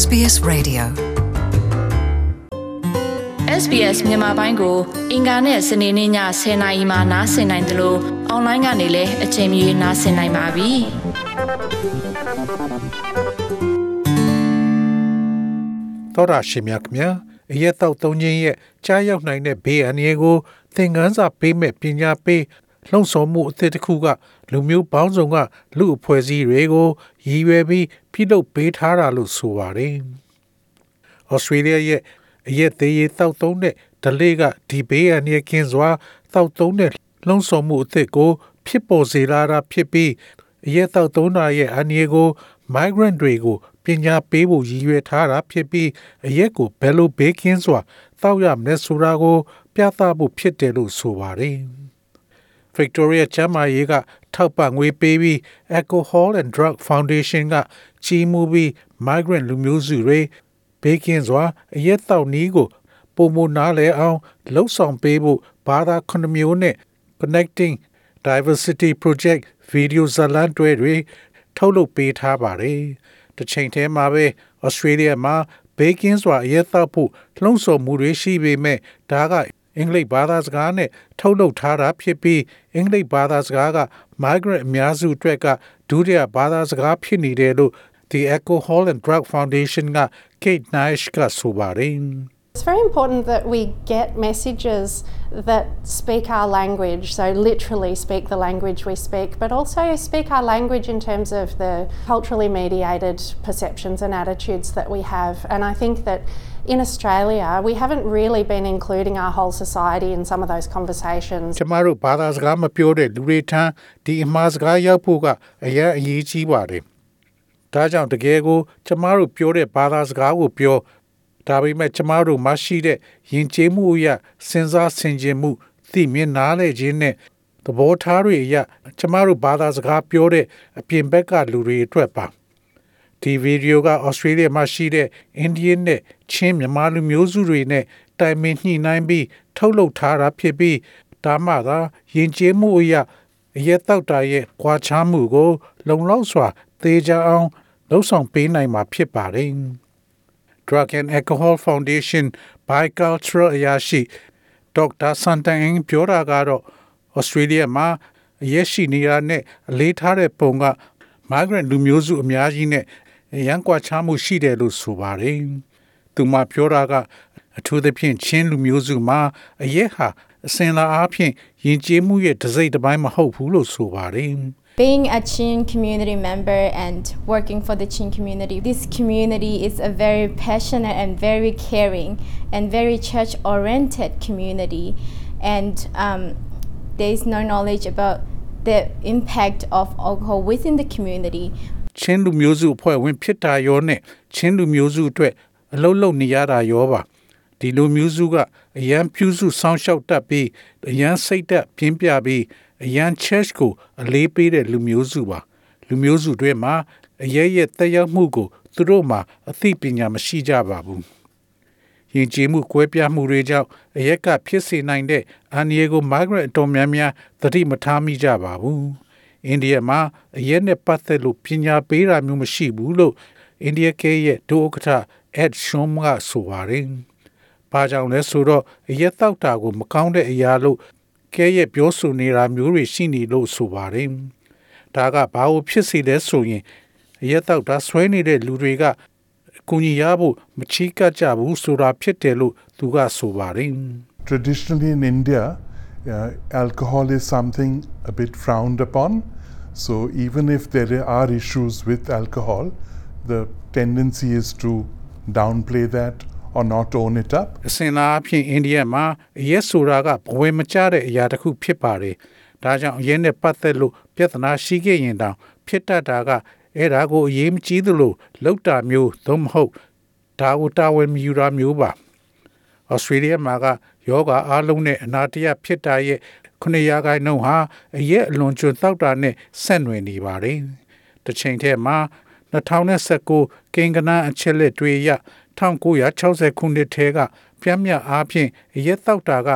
SBS Radio SBS မြန်မာပိုင်းကို အင်ကာနဲ့စနေနေ့ည10:00နာရီမှနားဆင်နိုင်တယ်လို့အွန်လိုင်းကနေလည်းအချိန်မီနားဆင်နိုင်ပါပြီ။သောတာရှင်များခင်ဗျာအရက်တော့သုံးခြင်းရဲ့ကြားရောက်နိုင်တဲ့ဘေးအန္တရာယ်ကိုသင်ခန်းစာပေးမဲ့ပညာပေး လှုံ့ဆော်မှုအသစ်တစ်ခုက လူမျိုးပေါင်းစုံက လူအဖွဲ့အစည်းတွေကိုရည်ရွယ်ပြီးပြုလုပ်ပေးထားတာလို့ဆိုပါတယ်။ဩစတြေးလျရဲ့အရက်သေးရတောက်သုံးတဲ့ဒလေးကဒီဘေးအန္တရာယ်ကင်းစွာတောက်သုံးတဲ့လှုံ့ဆော်မှုအသစ်ကို ဖြစ်ပေါ်စေလာတာဖြစ်ပြီးအရက်တောက်သုံးတာရဲ့အန္တရာယ်ကို migrant တွေကိုပညာပေးဖို့ရည်ရွယ်ထားတာဖြစ်ပြီးအရက်ကိုဘယ်လိုဘေးကင်းစွာတောက်ရမလဲဆိုတာကို ပြသဖို့ဖြစ်တယ်လို့ဆိုပါတယ်။ Victoria ချမ်းမာရေးကထောက်ပံ့ငွေပေးပြီး Alcohol and Drug Foundation ကကြီးမှုပြီး migrant လူမျိုးစုတွေဘေးကင်းစွာအရက်တောက်နီးကိုပုံမနားလဲအောင်လှုပ်ဆောင်ပေးဖို့ဘာသာခုနှစ်မျိုးနဲ့ Connecting Diversity Project ဗီဒီယိုဇာတ်လမ်းတွဲတွေထုတ်လုပ်ပေးထားပါတယ်။တစ်ချိန်တည်းမှာပဲ Australia မှာဘေးကင်းစွာအရက်တောက်ဖို့လှုံ့ဆော်မှုတွေရှိပေမဲ့ဒါက အင်္ဂလိပ်ဘာသာစကားနဲ့ထုတ်လုပ်ထားတာဖြစ်ပြီးအင်္ဂလိပ်ဘာသာစကားက migrant အများစုအတွက်ကဒုတိယဘာသာစကားဖြစ်နေတယ်လို့ The Alcohol and Drug Foundation က Kate Nash ကဆိုပါတယ် It's very important that we get messages that speak our language, so literally speak the language we speak, but also speak our language in terms of the culturally mediated perceptions and attitudes that we have. And I think that in Australia, we haven't really been including our whole society in some of those conversations. ကျမတို့ဘာသာစကားမပြောတဲ့လူတွေထံဒီအမှားစကားရောက်ဖို့ကအရင်အရေးကြီးပါတယ်။ဒါကြောင့်တကယ်ကိုကျမတို့ပြောတဲ့ဘာသာစကားကိုပြော ဒါပေမဲ့ကျမတို့မရှိတဲ့ယဉ်ကျေးမှုအရစဉ်းစားဆင်ခြင်မှုသိမြင်နားလည်ခြင်းနဲ့သဘောထားတွေအရကျမတို့ဘာသာစကားပြောတဲ့အပြင်ဘက်ကလူတွေအတွက်ပါဒီဗီဒီယိုကဩစတြေးလျမှာရှိတဲ့အိန္ဒိယနဲ့ချင်းမြန်မာလူမျိုးစုတွေနဲ့တိုင်ပင်ညှိနှိုင်းပြီးထုတ်လုပ်ထားတာဖြစ်ပြီးဒါမှသာယဉ်ကျေးမှုအရအရက်တောက်တာရဲ့ကွာခြားမှုကို လုံလောက်စွာသေချာအောင်လှုပ်ဆောင်ပေးနိုင်မှာဖြစ်ပါတယ် Drug and Alcohol Foundation Bicultural အရာရှိဒေါက်တာစန်တန်အင်းပြောတာကတော့ Australia မှာအရက်ရှိနေတာနဲ့အလေးထားတဲ့ပုံက migrant လူမျိုးစုအများကြီးနဲ့ရန်ကွာခြားမှုရှိတယ်လို့ဆိုပါတယ်။သူမပြောတာကအထူးသဖြင့်ချင်းလူမျိုးစုမှာအရက်ဟာအစင်လာအားဖြင့်ယဉ်ကျေးမှုရဲ့တစိမ့်တစ်ပိုင်းမဟုတ်ဘူးလို့ဆိုပါတယ်။ Being a Chin community member and working for the Chin community, this community is a very passionate and very caring and very church oriented community. And um, there is no knowledge about the impact of alcohol within the community. ချင်းလူမျိုးစုအဖွဲ့ဝင်ဖြစ်တာရောနဲ့ချင်းလူမျိုးစုအတွက်အလုံးလုံးနေရတာရောပါဒီလူမျိုးစုကအရန်ဖြူစုဆောင်းလျှောက်တတ်ပြီးအရန်စိတ်သက်ပြင်းပြပြီး အရန် church ကိုအလေးပေးတဲ့လူမျိုးစုပါလူမျိုးစုတွေမှာအရဲရဲ့တက်ရောက်မှုကိုသူတို့မှာအသိပညာမရှိကြပါဘူးယဉ်ကျေးမှုကွဲပြားမှုတွေကြောင့်အရက်ကဖြစ်စေနိုင်တဲ့အန်ဒီယေကို migrant အတော်များများသတိမထားမိကြပါဘူးအိန္ဒိယမှာအရက်နဲ့ပတ်သက်လို့ပညာပေးတာမျိုးမရှိဘူးလို့အိန္ဒိယကရဲ့ဒုဥက္ကဋ္ဌ Ed Shom ကဆိုပါတယ်။ဘာကြောင့်လဲဆိုတော့အရက်တောက်တာကိုမကောင်းတဲ့အရာလို့ ကဲရဲ့ပြောဆိုနေတာမျိုးတွေရှိနေလို့ဆိုပါတယ်။ဒါကဘာလို့ဖြစ်စေလဲဆိုရင်အရက်တောက်တာဆွဲနေတဲ့လူတွေကအကူကြီးရဖို့မချီးကပ်ကြဘူးဆိုတာဖြစ်တယ်လို့သူကဆိုပါတယ်။ Traditionally in India, uh, alcohol is something a bit frowned upon. So even if there are issues with alcohol, the tendency is to downplay that or not own it up. အစင်လာအဖြစ်အိန္ဒိယမှာအရက်ဆိုတာကဘဝမကျတဲ့အရာတစ်ခုဖြစ်ပါတယ်။ဒါကြောင့်အရက်နဲ့ပတ်သက်လို့ပြဿနာရှိခဲ့ရင်တောင်ဖြစ်တတ်တာကအဲ့ဒါကိုအရေးမကြီးသလိုလောက်တာမျိုးသို့မဟုတ်ဒါကိုတာဝန်မယူတာမျိုးပါ။ဩစတြေးလျမှာကယောဂအားလုံးနဲ့အနာတရဖြစ်တာရဲ့ခုနှစ်ရာခိုင်နှုန်းဟာအရက်အလွန်ကျွံတောက်တာနဲ့ဆက်နွယ်နေပါတယ်။တစ်ချိန်တည်းမှာ2019ကင်ကနာအချက်လက်တွေရ 1960ခုနှစ်ထဲကပြင်းပြအားဖြင့်ရက်တောက်တာက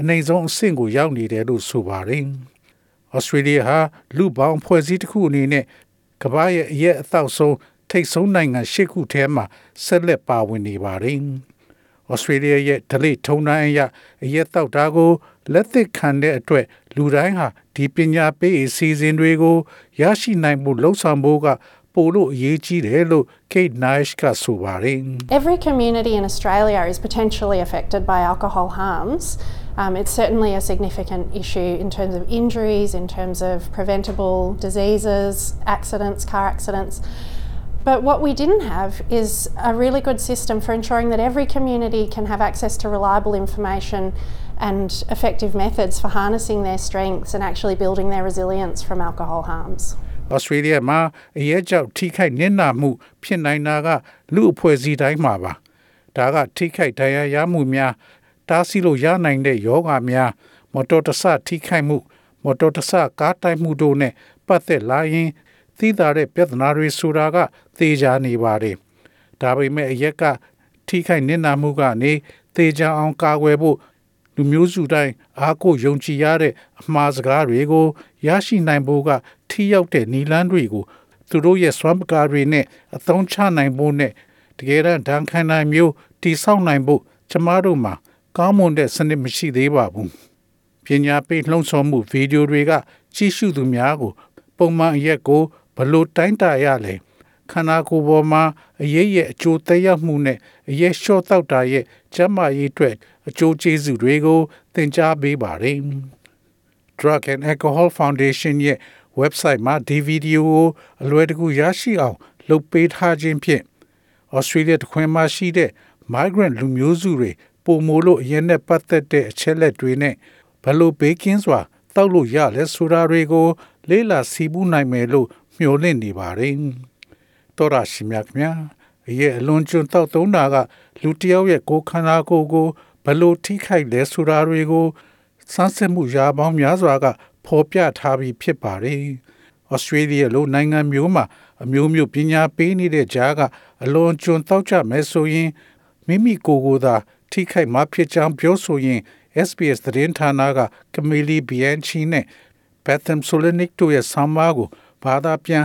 အနိုင်ဆုံးအဆင့်ကိုရောက်နေတယ်လို့ဆိုပါတယ်။ဩစတြေးလျဟာလူပေါင်းဖွဲ့စည်းတစ်ခုအနေနဲ့ကမ္ဘာရဲ့အရက်အသောက်ဆုံးထိတ်ဆုံးနိုင်ငံ၈ခုထဲမှာဆက်လက်ပါဝင်နေပါတယ်။ Australia ရဲ့ဒလိထုံတိုင်းအရအရက်တောက်တာကိုလက်သစ်ခံတဲ့အတွက်လူတိုင်းဟာဒီပညာပေးအစီအစဉ်တွေကိုရရှိနိုင်မှုလှုံ့ဆော်ဖို့က ပိုလို့အရေးကြီးတယ်လို့ Kate Nash ကဆိုပါတယ် Every community in Australia is potentially affected by alcohol harms. Um, it's certainly a significant issue in terms of injuries, in terms of preventable diseases, accidents, car accidents. But what we didn't have is a really good system for ensuring that every community can have access to reliable information and effective methods for harnessing their strengths and actually building their resilience from alcohol harms. Australia မှာအရဲကြောက်ထိခိုက်နစ်နာမှု ဖြစ်နိုင်တာကလူအဖွဲ့အစည်းတိုင်းမှာပါဒါကထိခိုက်ဒဏ်ရာရမှုများတားဆီးလို့ရနိုင်တဲ့ယောဂများမော်တော်တဆထိခိုက်မှုမော်တော်တဆကားတိုက်မှုတို့နဲ့ပတ်သက်လာရင်သိသာတဲ့ပြဿနာတွေဆိုတာကသေချာနေပါတယ်ဒါပေမဲ့အရက်ကထိခိုက်နစ်နာမှုကနေသေချာအောင်ကာကွယ်ဖို့ လူမျိုးစုတိုင်းအားကိုယုံကြည်ရတဲ့အမှားစကားတွေကိုရရှိနိုင်ဖို့ကထိရောက်တဲ့နီလန်းတွေကိုသူတို့ရဲ့စွမ်းပကားတွေနဲ့အသုံးချနိုင်ဖို့နဲ့တကယ်တမ်းဒဏ်ခံနိုင်မျိုးတိဆောက်နိုင်ဖို့ကျမတို့မှာကောင်းမွန်တဲ့စနစ်မရှိသေးပါဘူးပညာပေးလှုံ့ဆော်မှုဗီဒီယိုတွေက ကြီးစုသူများကို ပုံမှန်အရက်ကိုဘလို့တိုင်းတာရလဲ ခန္ဓာကိုယ်ပေါ်မှာအရေးရဲ့အကျိုးသက်ရောက်မှုနဲ့အရေးလျှော့တောက်တာရဲ့ကျန်းမာရေးအတွက်အကျိုးကျေးဇူးတွေကိုသင်ကြားပေးပါတယ်။ Drug and Alcohol Foundation ရဲ့ website မှာဒီဗီဒီယိုကိုအလွယ်တကူရရှိအောင် လုပ်ပေးထားခြင်းဖြင့် Australia တခွင်မှာရှိတဲ့ migrant လူမျိုးစုတွေပုံမိုလို့အရင်နဲ့ပတ်သက်တဲ့အချက်လက်တွေနဲ့ဘယ်လိုဘေးကင်းစွာတောက်လို့ရလဲဆိုတာတွေကို လေးလာစီးပူးနိုင်မယ်လို့မျှော်လင့်နေပါတယ်။ တော်ရရှိမြခင်ဗျာအရဲ့အလွန်ကျွန်းတောက်သုံးတာကလူတယောက်ရဲ့ကိုယ်ခန္ဓာကိုယ်ကိုဘယ်လိုထိခိုက်လဲဆိုတာတွေကိုစမ်းစစ်မှုရာပေါင်းများစွာကဖော်ပြထားပြီးဖြစ်ပါတယ်။ Australia လိုနိုင်ငံမျိုးမှာအမျိုးမျိုးပညာပေးနေတဲ့ကြားကအလွန်ကျွန်းတောက်ကြမယ်ဆိုရင်မိမိကိုယ်ကိုယ်သာထိခိုက်မှဖြစ်ကြောင်းပြောဆိုရင် SBS သတင်းဌာနက Camille Bianchi နဲ့ Betham Solenic တို့ရဲ့ဆောင်းပါးကိုဘာသာပြန်